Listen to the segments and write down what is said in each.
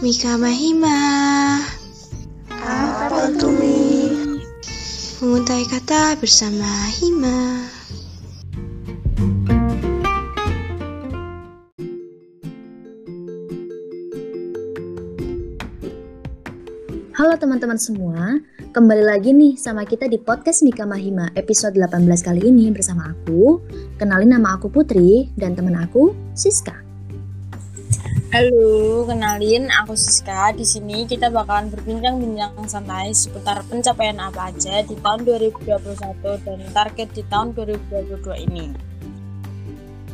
Mika Mahima Apa tuh Mi? Menguntai kata bersama Hima Halo teman-teman semua, kembali lagi nih sama kita di podcast Mika Mahima episode 18 kali ini bersama aku. Kenalin nama aku Putri dan teman aku Siska. Halo, kenalin aku Siska. Di sini kita bakalan berbincang-bincang santai seputar pencapaian apa aja di tahun 2021 dan target di tahun 2022 ini.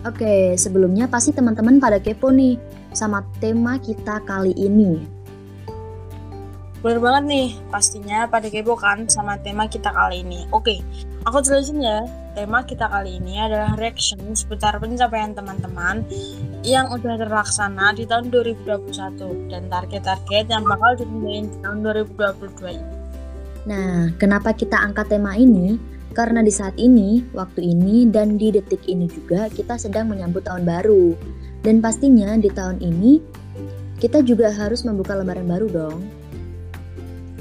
Oke, sebelumnya pasti teman-teman pada kepo nih sama tema kita kali ini. Bener banget nih, pastinya pada kepo kan sama tema kita kali ini. Oke, aku jelasin ya. Tema kita kali ini adalah reaction seputar pencapaian teman-teman yang udah terlaksana di tahun 2021 dan target-target yang bakal dicapai di tahun 2022 ini. Nah, kenapa kita angkat tema ini? Karena di saat ini, waktu ini, dan di detik ini juga kita sedang menyambut tahun baru. Dan pastinya di tahun ini, kita juga harus membuka lembaran baru dong.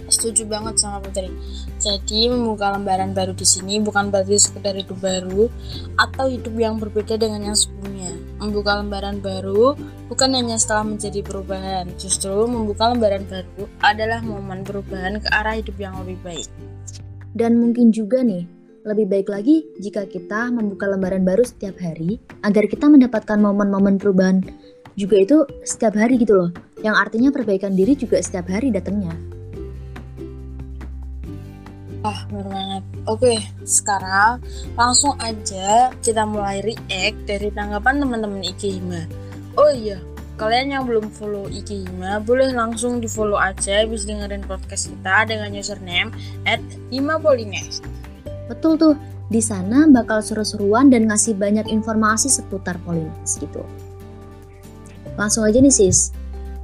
Setuju banget sama Putri. Jadi membuka lembaran baru di sini bukan berarti sekedar hidup baru atau hidup yang berbeda dengan yang sebelumnya. Membuka lembaran baru bukan hanya setelah menjadi perubahan, justru membuka lembaran baru adalah momen perubahan ke arah hidup yang lebih baik. Dan mungkin juga nih, lebih baik lagi jika kita membuka lembaran baru setiap hari agar kita mendapatkan momen-momen perubahan juga itu setiap hari gitu loh. Yang artinya perbaikan diri juga setiap hari datangnya. Wah, bener banget. Oke, sekarang langsung aja kita mulai react dari tanggapan teman-teman IG Hima. Oh iya, kalian yang belum follow IG Hima, boleh langsung di follow aja bisa dengerin podcast kita dengan username at himapolines. Betul tuh, di sana bakal seru-seruan dan ngasih banyak informasi seputar Polines gitu. Langsung aja nih sis.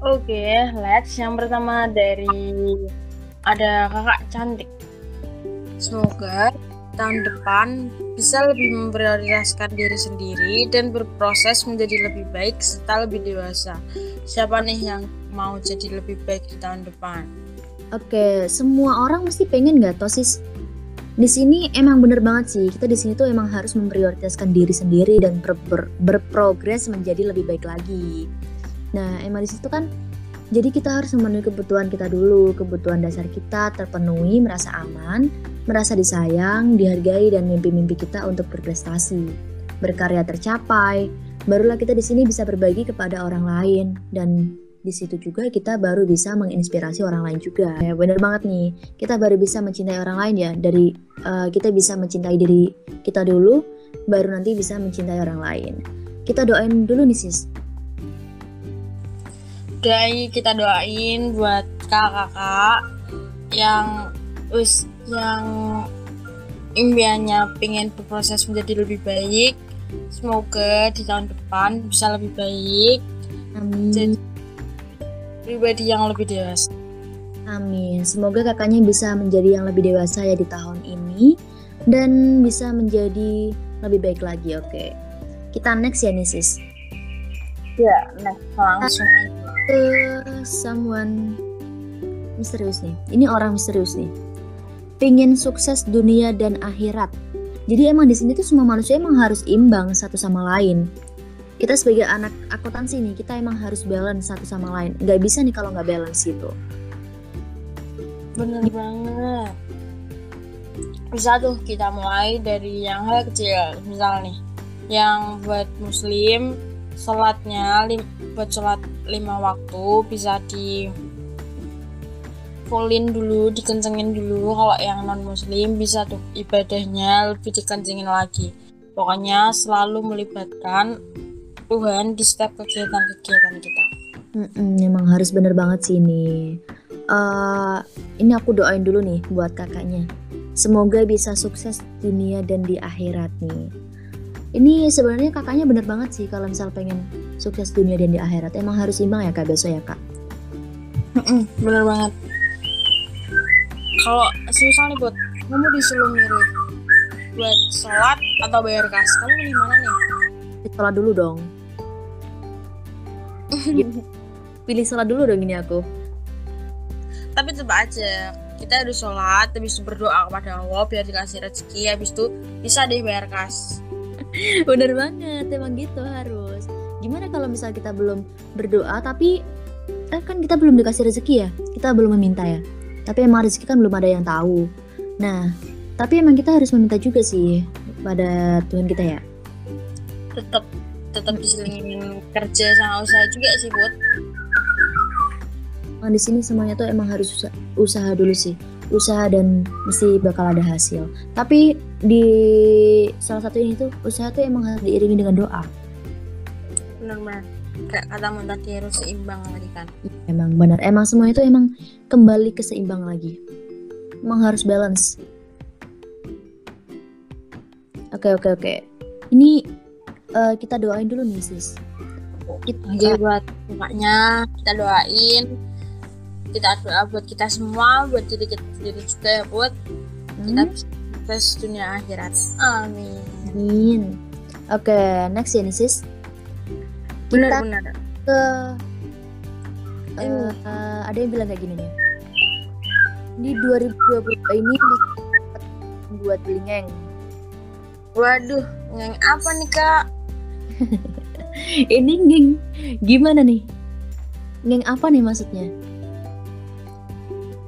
Oke, let's. Yang pertama dari ada kakak cantik. Semoga tahun depan bisa lebih memprioritaskan diri sendiri dan berproses menjadi lebih baik serta lebih dewasa. Siapa nih yang mau jadi lebih baik di tahun depan? Oke, semua orang mesti pengen nggak tosis? Di sini emang bener banget sih, kita di sini tuh emang harus memprioritaskan diri sendiri dan ber ber berprogres menjadi lebih baik lagi. Nah, emang di situ kan jadi kita harus memenuhi kebutuhan kita dulu, kebutuhan dasar kita terpenuhi, merasa aman, merasa disayang, dihargai dan mimpi-mimpi kita untuk berprestasi, berkarya tercapai. Barulah kita di sini bisa berbagi kepada orang lain dan di situ juga kita baru bisa menginspirasi orang lain juga. Ya, bener banget nih, kita baru bisa mencintai orang lain ya. Dari uh, kita bisa mencintai diri kita dulu, baru nanti bisa mencintai orang lain. Kita doain dulu nih sis, Dai kita doain buat kakak-kakak yang wis yang impiannya pengen berproses menjadi lebih baik. Semoga di tahun depan bisa lebih baik. Amin. Jadi pribadi yang lebih dewasa. Amin. Semoga kakaknya bisa menjadi yang lebih dewasa ya di tahun ini dan bisa menjadi lebih baik lagi. Oke. Kita next ya nih sis. Ya, next langsung aja ke someone misterius nih. Ini orang misterius nih. Pingin sukses dunia dan akhirat. Jadi emang di sini tuh semua manusia emang harus imbang satu sama lain. Kita sebagai anak akuntansi nih, kita emang harus balance satu sama lain. Gak bisa nih kalau nggak balance itu. Bener banget. Bisa tuh kita mulai dari yang hal kecil. Misal nih, yang buat muslim sholatnya buat sholat lima waktu bisa di fullin dulu dikencengin dulu. Kalau yang non muslim bisa tuh ibadahnya lebih dikencengin lagi. Pokoknya selalu melibatkan Tuhan di setiap kegiatan-kegiatan kita. Mm-mm, emang harus bener banget sih ini. Uh, ini aku doain dulu nih buat kakaknya. Semoga bisa sukses dunia dan di akhirat nih ini sebenarnya kakaknya bener banget sih kalau misal pengen sukses dunia dan di akhirat. Emang harus imbang ya kak besok ya kak? Bener banget. Kalau misalnya buat kamu disuruh milih buat sholat atau bayar kas kamu milih mana nih? Sholat dulu dong. Pilih sholat dulu dong ini aku. Tapi coba aja kita harus sholat, habis itu berdoa kepada Allah biar dikasih rezeki, habis itu bisa deh bayar kas. Bener banget, emang gitu harus. Gimana kalau misal kita belum berdoa tapi eh, kan kita belum dikasih rezeki ya, kita belum meminta ya. Tapi emang rezeki kan belum ada yang tahu. Nah, tapi emang kita harus meminta juga sih pada Tuhan kita ya. Tetap tetap diselingin kerja sama usaha juga sih buat Emang di sini semuanya tuh emang harus usaha, usaha dulu sih usaha dan mesti bakal ada hasil. Tapi di salah satu ini tuh usaha tuh emang harus diiringi dengan doa. Benar-benar kayak kata tadi harus seimbang lagi kan? Emang benar. Emang semua itu emang kembali ke seimbang lagi. Emang harus balance. Oke oke oke. Ini uh, kita doain dulu nih sis. Kita buat bapaknya kita doain kita doa buat kita semua buat diri kita sendiri juga ya buat hmm. kita sukses dunia akhirat. Amin. Amin. Oke okay, next ya nih sis benar benar. ke uh, uh, ada yang bilang kayak gini nih. Di 2022 ini buat beli ngeng. Waduh ngeng apa nih kak? Ini ngeng gimana nih? Ngeng apa nih maksudnya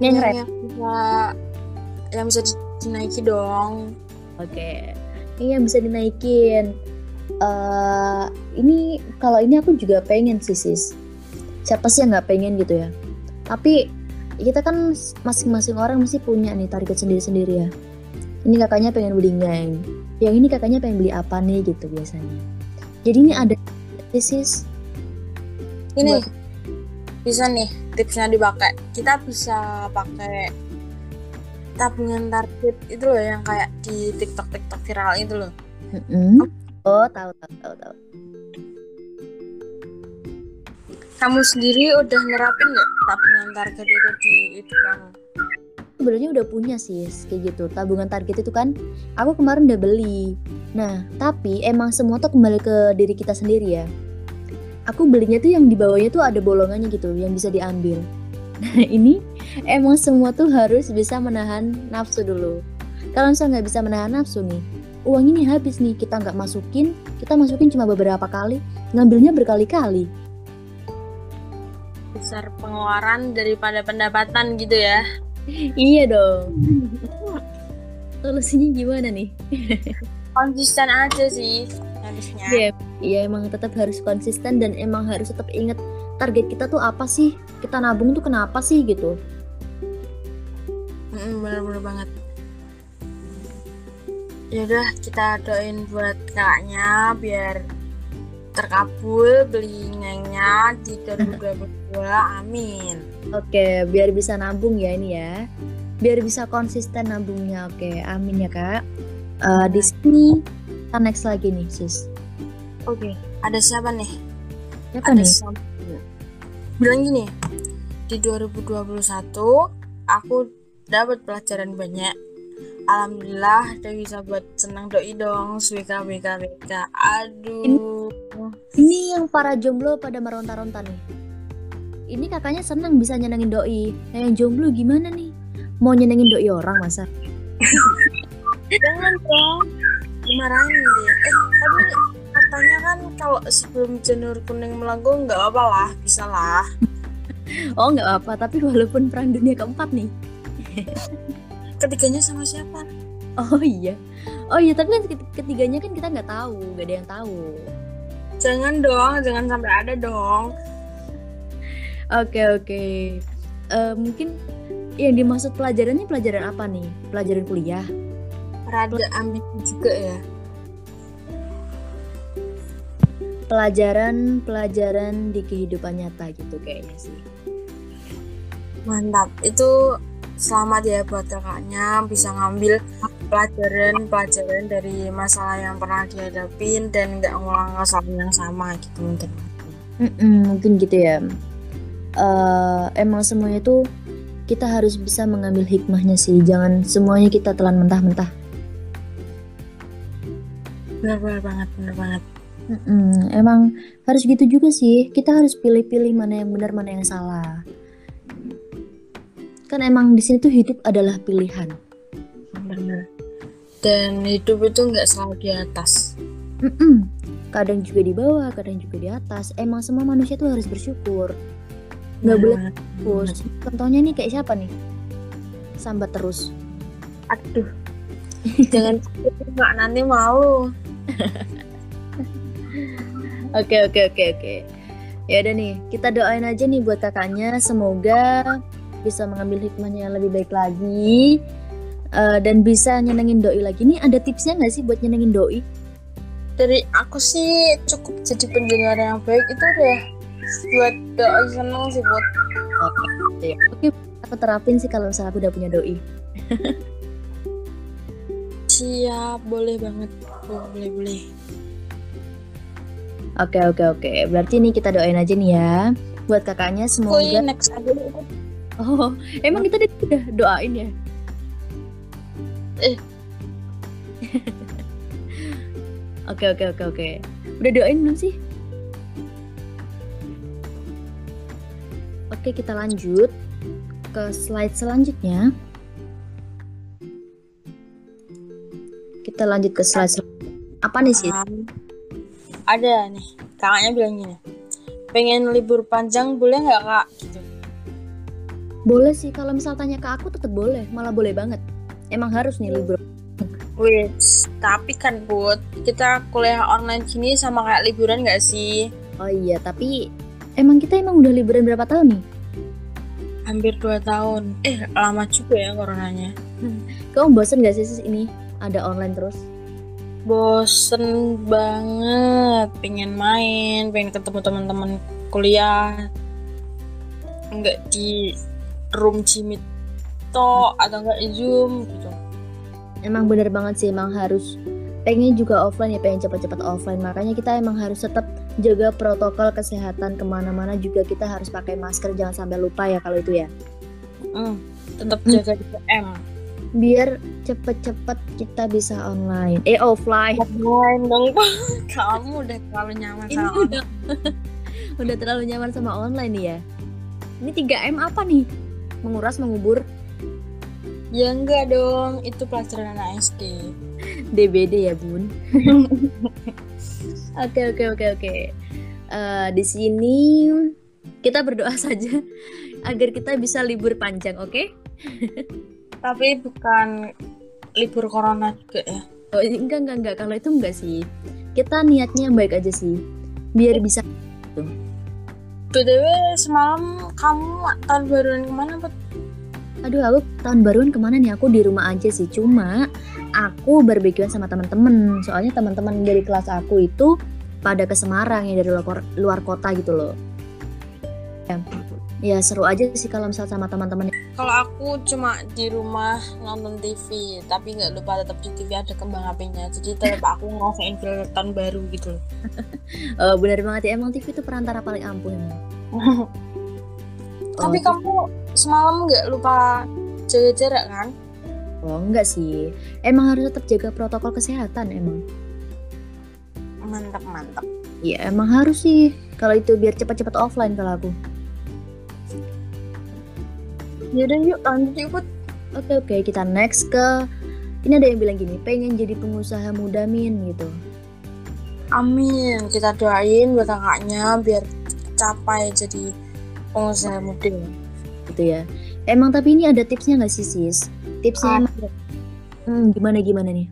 ngeng rap bisa yang bisa dinaiki dong. Oke. Okay. ini yang bisa dinaikin. Uh, ini kalau ini aku juga pengen sih sis. Siapa sih yang nggak pengen gitu ya? Tapi kita kan masing-masing orang mesti punya nih target sendiri-sendiri ya. Ini kakaknya pengen beli ngeng yang ini kakaknya pengen beli apa nih gitu biasanya. Jadi ini ada sis. Ini buat... bisa nih tipsnya dipakai kita bisa pakai tabungan target itu loh yang kayak di TikTok TikTok viral itu loh. Mm-hmm. Oh tahu tahu tahu tahu. Kamu sendiri udah nerapin nggak tabungan target itu di itu kamu? Sebenarnya udah punya sih kayak gitu tabungan target itu kan. Aku kemarin udah beli. Nah tapi emang semua tuh kembali ke diri kita sendiri ya aku belinya tuh yang di bawahnya tuh ada bolongannya gitu yang bisa diambil. Nah ini emang semua tuh harus bisa menahan nafsu dulu. Kalau misalnya nggak bisa menahan nafsu nih uang ini habis nih kita nggak masukin kita masukin cuma beberapa kali ngambilnya berkali-kali. Besar pengeluaran daripada pendapatan gitu ya. Iya dong. Solusinya gimana nih? Konsisten aja sih harusnya. Iya yeah, emang tetap harus konsisten dan emang harus tetap inget target kita tuh apa sih? Kita nabung tuh kenapa sih gitu. Bener-bener banget. Yaudah kita doain buat kakaknya biar terkabul beli ngengnya di 2022 amin. Oke biar bisa nabung ya ini ya. Biar bisa konsisten nabungnya. Oke amin ya kak. Uh, di sini kita next lagi nih sis oke okay. ada siapa nih siapa ada nih siapa? bilang gini di 2021 aku dapat pelajaran banyak Alhamdulillah udah bisa buat senang doi dong Swika Wika Wika Aduh ini, ini yang para jomblo pada meronta-ronta nih Ini kakaknya senang bisa nyenengin doi Nah yang jomblo gimana nih? Mau nyenengin doi orang masa? Jangan dong dimarahin deh eh tapi katanya kan kalau sebelum janur kuning melengkung nggak apa lah bisa lah. Oh nggak apa tapi walaupun perang dunia keempat nih. Ketiganya sama siapa? Oh iya. Oh iya tapi kan ketiganya kan kita nggak tahu nggak ada yang tahu. Jangan dong jangan sampai ada dong. Oke okay, oke. Okay. uh, mungkin yang dimaksud pelajarannya pelajaran apa nih? Pelajaran kuliah? Rada ambil juga ya pelajaran-pelajaran di kehidupan nyata gitu kayaknya sih. Mantap. Itu selamat ya buat kakaknya bisa ngambil pelajaran-pelajaran dari masalah yang pernah dihadapin dan nggak ngulang kesalahan yang sama gitu mungkin. Mm-mm, mungkin gitu ya. Uh, emang semuanya itu kita harus bisa mengambil hikmahnya sih. Jangan semuanya kita telan mentah-mentah. Benar benar banget benar banget Mm-mm, emang harus gitu juga sih. Kita harus pilih-pilih mana yang benar, mana yang salah. Kan emang di sini tuh hidup adalah pilihan. bener dan hidup itu nggak selalu di atas Mm-mm. Kadang juga di bawah, kadang juga di atas. Emang semua manusia tuh harus bersyukur. Nggak boleh Nah, terus. Contohnya nih kayak siapa nih? Sambat terus. aduh jangan nggak nanti malu Oke oke oke oke. Ya udah nih, kita doain aja nih buat kakaknya. Semoga bisa mengambil hikmahnya yang lebih baik lagi Eh, dan bisa nyenengin doi lagi. Nih ada tipsnya nggak sih buat nyenengin doi? dari aku sih cukup jadi pendengar yang baik itu udah buat doa seneng sih buat Oke, aku terapin sih kalau misalnya aku udah punya doi. siap boleh banget boleh boleh Oke oke oke. Berarti nih kita doain aja nih ya buat kakaknya semoga. next aja Oh, emang kita udah doain ya? Eh. Oke oke oke oke. Udah doain belum sih? Oke kita lanjut ke slide selanjutnya. Kita lanjut ke slide selanjutnya. Apa nih sih? Ada nih kakaknya bilang gini pengen libur panjang boleh nggak kak gitu Boleh sih kalau misal tanya ke aku tetap boleh, malah boleh banget. Emang harus nih libur. Wih, tapi kan Put, kita kuliah online gini sama kayak liburan nggak sih? Oh iya, tapi emang kita emang udah liburan berapa tahun nih? Hampir 2 tahun. Eh, lama juga ya coronanya. Kamu bosen gak sih sis ini ada online terus? Bosen banget, pengen main, pengen ketemu teman-teman kuliah. Enggak di room Jimit to atau enggak Zoom gitu. Emang bener banget sih, emang harus pengen juga offline ya, pengen cepat-cepat offline. Makanya kita emang harus tetap jaga protokol kesehatan ke mana-mana juga kita harus pakai masker, jangan sampai lupa ya kalau itu ya. Hmm, tetap jaga 3M. Biar cepet-cepet kita bisa online, eh offline. Main dong. Kamu udah terlalu nyaman Ini sama udah, udah terlalu nyaman sama online nih ya. Ini 3M apa nih? Menguras, mengubur, Ya enggak dong, itu pelajaran anak SD. DBD ya bun. Oke oke oke oke. Eh, di sini kita berdoa saja agar kita bisa libur panjang, oke? Tapi bukan libur corona juga ya. Oh enggak enggak enggak kalau itu enggak sih. Kita niatnya yang baik aja sih, biar bisa. BTW semalam kamu tahun baruan ke mana, Put? Aduh aku tahun baruan ke mana nih? Aku di rumah aja sih. Cuma aku barbekyuan sama teman-teman. Soalnya teman-teman dari kelas aku itu pada ke Semarang ya dari luar, luar kota gitu loh. Ya, ya seru aja sih kalau misal sama teman-teman Kalau aku cuma di rumah nonton TV, tapi nggak lupa tetap di TV ada kembang apinya. Jadi tetap aku ngerasain feel tahun baru gitu. Oh, benar banget ya emang TV itu perantara paling ampuh emang. Tapi Oh, kamu semalam nggak lupa jaga jarak kan? Oh enggak sih. Emang harus tetap jaga protokol kesehatan emang. Mantap mantap. Iya emang harus sih. Kalau itu biar cepat-cepat offline kalau aku. Yaudah yuk lanjut yuk Put. Oke oke kita next ke ini ada yang bilang gini pengen jadi pengusaha muda min gitu. Amin. Kita doain buat kakaknya biar capai jadi pengusaha muda. gitu ya. Emang tapi ini ada tipsnya nggak sih sis? Tipsnya Ada. emang hmm, gimana gimana nih?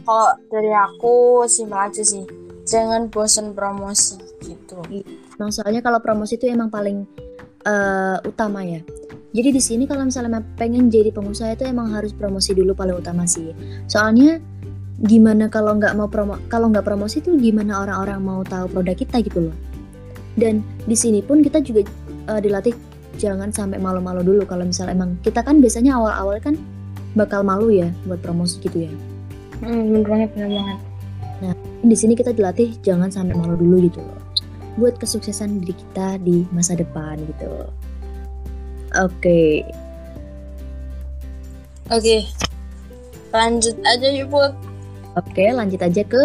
Kalau dari aku simpel aja sih. Jangan bosan promosi gitu. Emang soalnya kalau promosi itu emang paling eh, utama ya. Jadi di sini kalau misalnya pengen jadi pengusaha itu emang harus promosi dulu paling utama sih. Soalnya gimana kalau nggak mau promo kalau nggak promosi tuh gimana orang-orang mau tahu produk kita gitu loh. Dan di sini pun kita juga eh, dilatih jangan sampai malu-malu dulu kalau misalnya emang kita kan biasanya awal-awal kan bakal malu ya buat promosi gitu ya. Hmm, bener banget, bener banget. Di sini kita dilatih jangan sampai malu dulu gitu loh. Buat kesuksesan diri kita di masa depan gitu. Oke, Oke. Lanjut aja yuk Put. oke lanjut aja ke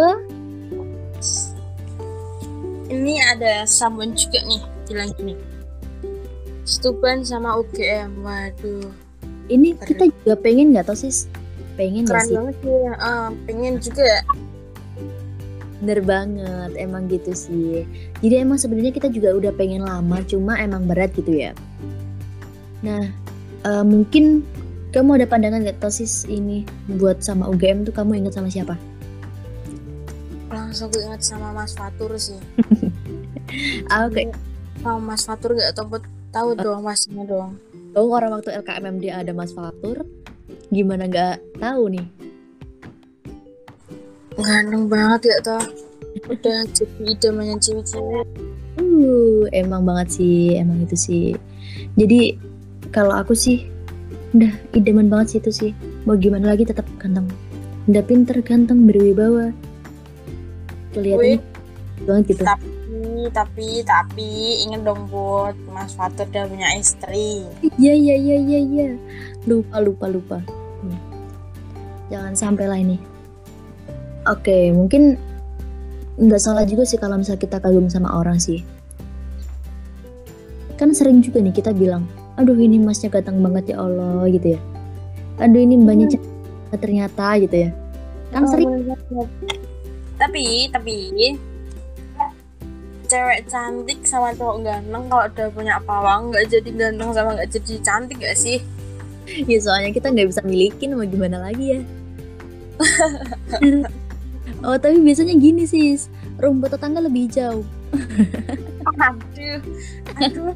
ini ada someone juga nih bilang gini. Stuban sama UGM, waduh Ini Keren. kita juga pengen nggak tau sis? Pengen keren sih? banget sih. Ah, pengen juga. Bener banget, emang gitu sih. Jadi emang sebenarnya kita juga udah pengen lama, cuma emang berat gitu ya. Nah, eh, mungkin kamu ada pandangan nggak tau sis ini buat sama UGM tuh kamu ingat sama siapa? Langsung gue ingat sama Mas Fatur sih. Ah, Oke, Sama Mas Fatur gak tau tahu dong masnya dong. Tahu orang waktu LKMMD ada Mas Fatur, gimana nggak tahu nih? Ganteng banget ya toh. Udah jadi idamannya cewek-cewek. Uh, emang banget sih, emang itu sih. Jadi kalau aku sih udah idaman banget sih itu sih. Mau gimana lagi tetap ganteng. Udah pinter, ganteng, berwibawa. Kelihatannya banget gitu. Tapi tapi tapi inget dong buat Mas Fatur udah punya istri. Iya iya iya iya iya. Lupa lupa lupa. Hmm. Jangan sampai lah ini. Oke, mungkin nggak salah juga sih kalau misalnya kita kagum sama orang sih. Kan sering juga nih kita bilang, aduh ini masnya ganteng banget ya Allah gitu ya. Aduh ini mbaknya cantik ternyata gitu ya. Kan Oh, sering bener banget. Tapi tapi cewek cantik sama cowok ganteng kalau udah punya pawang nggak jadi ganteng sama nggak jadi cantik gak sih? ya soalnya kita nggak bisa milikin mau gimana lagi ya. oh tapi biasanya gini sih, rumput tetangga lebih hijau. Aduh, aduh.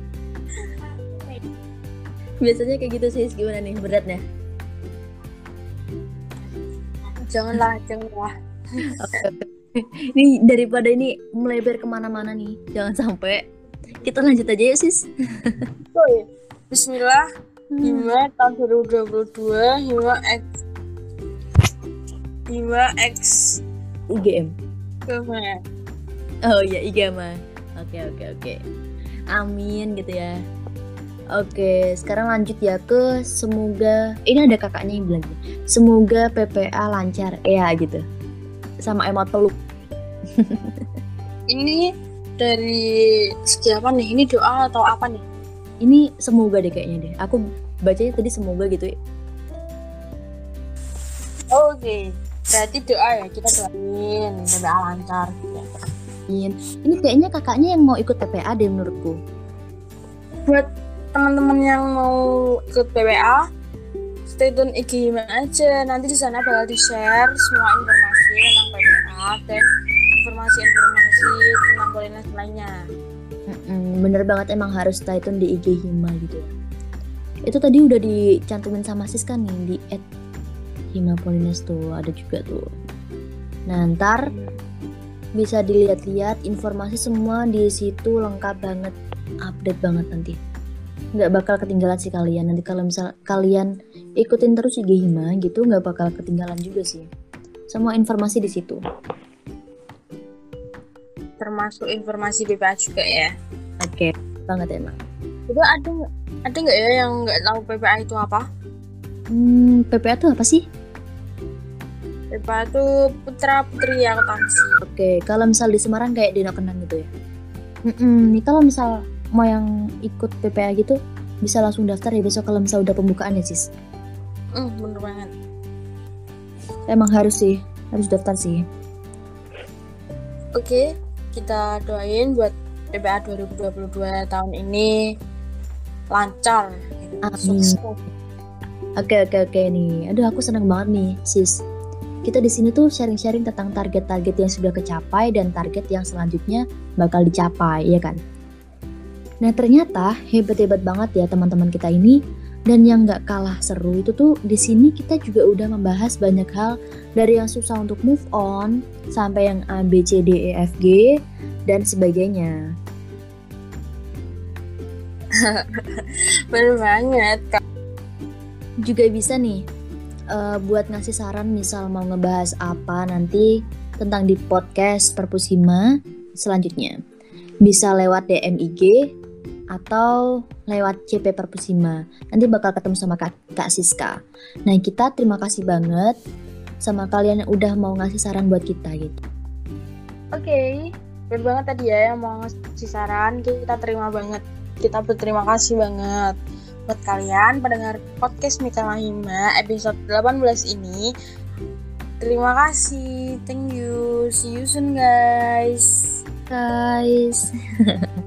Biasanya kayak gitu sih, gimana nih beratnya? janganlah, janganlah. Ini daripada ini melebar ke mana-mana nih, jangan sampai kita lanjut aja ya sis. Bismillah, Hima tahun 2022, Hima X Hima X UGM. Gimana? Oh iya Igama. Oke oke oke. Amin gitu ya. Oke, sekarang lanjut ya ke semoga ini ada kakaknya yang bilang gini, semoga PPA lancar ya gitu. Sama emot peluk. Ini dari segi apa nih? Ini doa atau apa nih? Ini semoga deh kayaknya deh. Aku bacanya tadi semoga gitu. Oke, berarti doa ya kita doain PPA lancar. gitu. Ini kayaknya kakaknya yang mau ikut PPA deh menurutku. Buat teman-teman yang mau ikut PPA, stay tune IG aja. Nanti di sana bakal di share semua informasi tentang PPA dan informasi-informasi tentang Polines lainnya. Bener banget emang harus stay tune di IG Hima gitu ya. Itu tadi udah dicantumin sama Siska nih di at Hima Polines tuh ada juga tuh. Nah ntar bisa dilihat-lihat informasi semua di situ lengkap banget, update banget nanti. Nggak bakal ketinggalan sih kalian. Nanti kalau misal kalian ikutin terus IG Hima gitu nggak bakal ketinggalan juga sih. Semua informasi di situ. Termasuk informasi PPA juga ya. Oke, banget emang. Itu ada ada nggak ya yang nggak tahu PPA itu apa? Hmm, PPA tuh apa sih? PPA itu putra putri akuntansi. Oke, kalau misal di Semarang kayak Dino Kenang gitu ya. Mm-mm, nih kalau misal mau yang ikut PPA gitu bisa langsung daftar ya besok kalau misal udah pembukaan ya sis. Hmm, bener banget. Emang harus sih, harus daftar sih. Oke, kita doain buat PPA 2022 tahun ini lancar. gitu. Sukses. Oke oke oke nih. Aduh aku seneng banget nih sis. Kita di sini tuh sharing-sharing tentang target-target yang sudah kecapai dan target yang selanjutnya bakal dicapai, ya kan? Nah ternyata hebat-hebat banget ya teman-teman kita ini. Dan yang nggak kalah seru itu tuh di sini kita juga udah membahas banyak hal dari yang susah untuk move on sampai yang A B C D E F G dan sebagainya. Bener banget. Kak. juga bisa nih eh, buat ngasih saran misal mau ngebahas apa nanti tentang di podcast Perpusima selanjutnya. Bisa lewat DM IG atau lewat CP Perpusima. Nanti bakal ketemu sama Kak, Kak Siska. Nah, kita terima kasih banget sama kalian yang udah mau ngasih saran buat kita gitu. Oke, bener banget tadi ya yang mau ngasih saran kita terima banget kita berterima kasih banget buat kalian pendengar podcast Mika Mahima episode 18 ini terima kasih thank you see you soon guys Guys.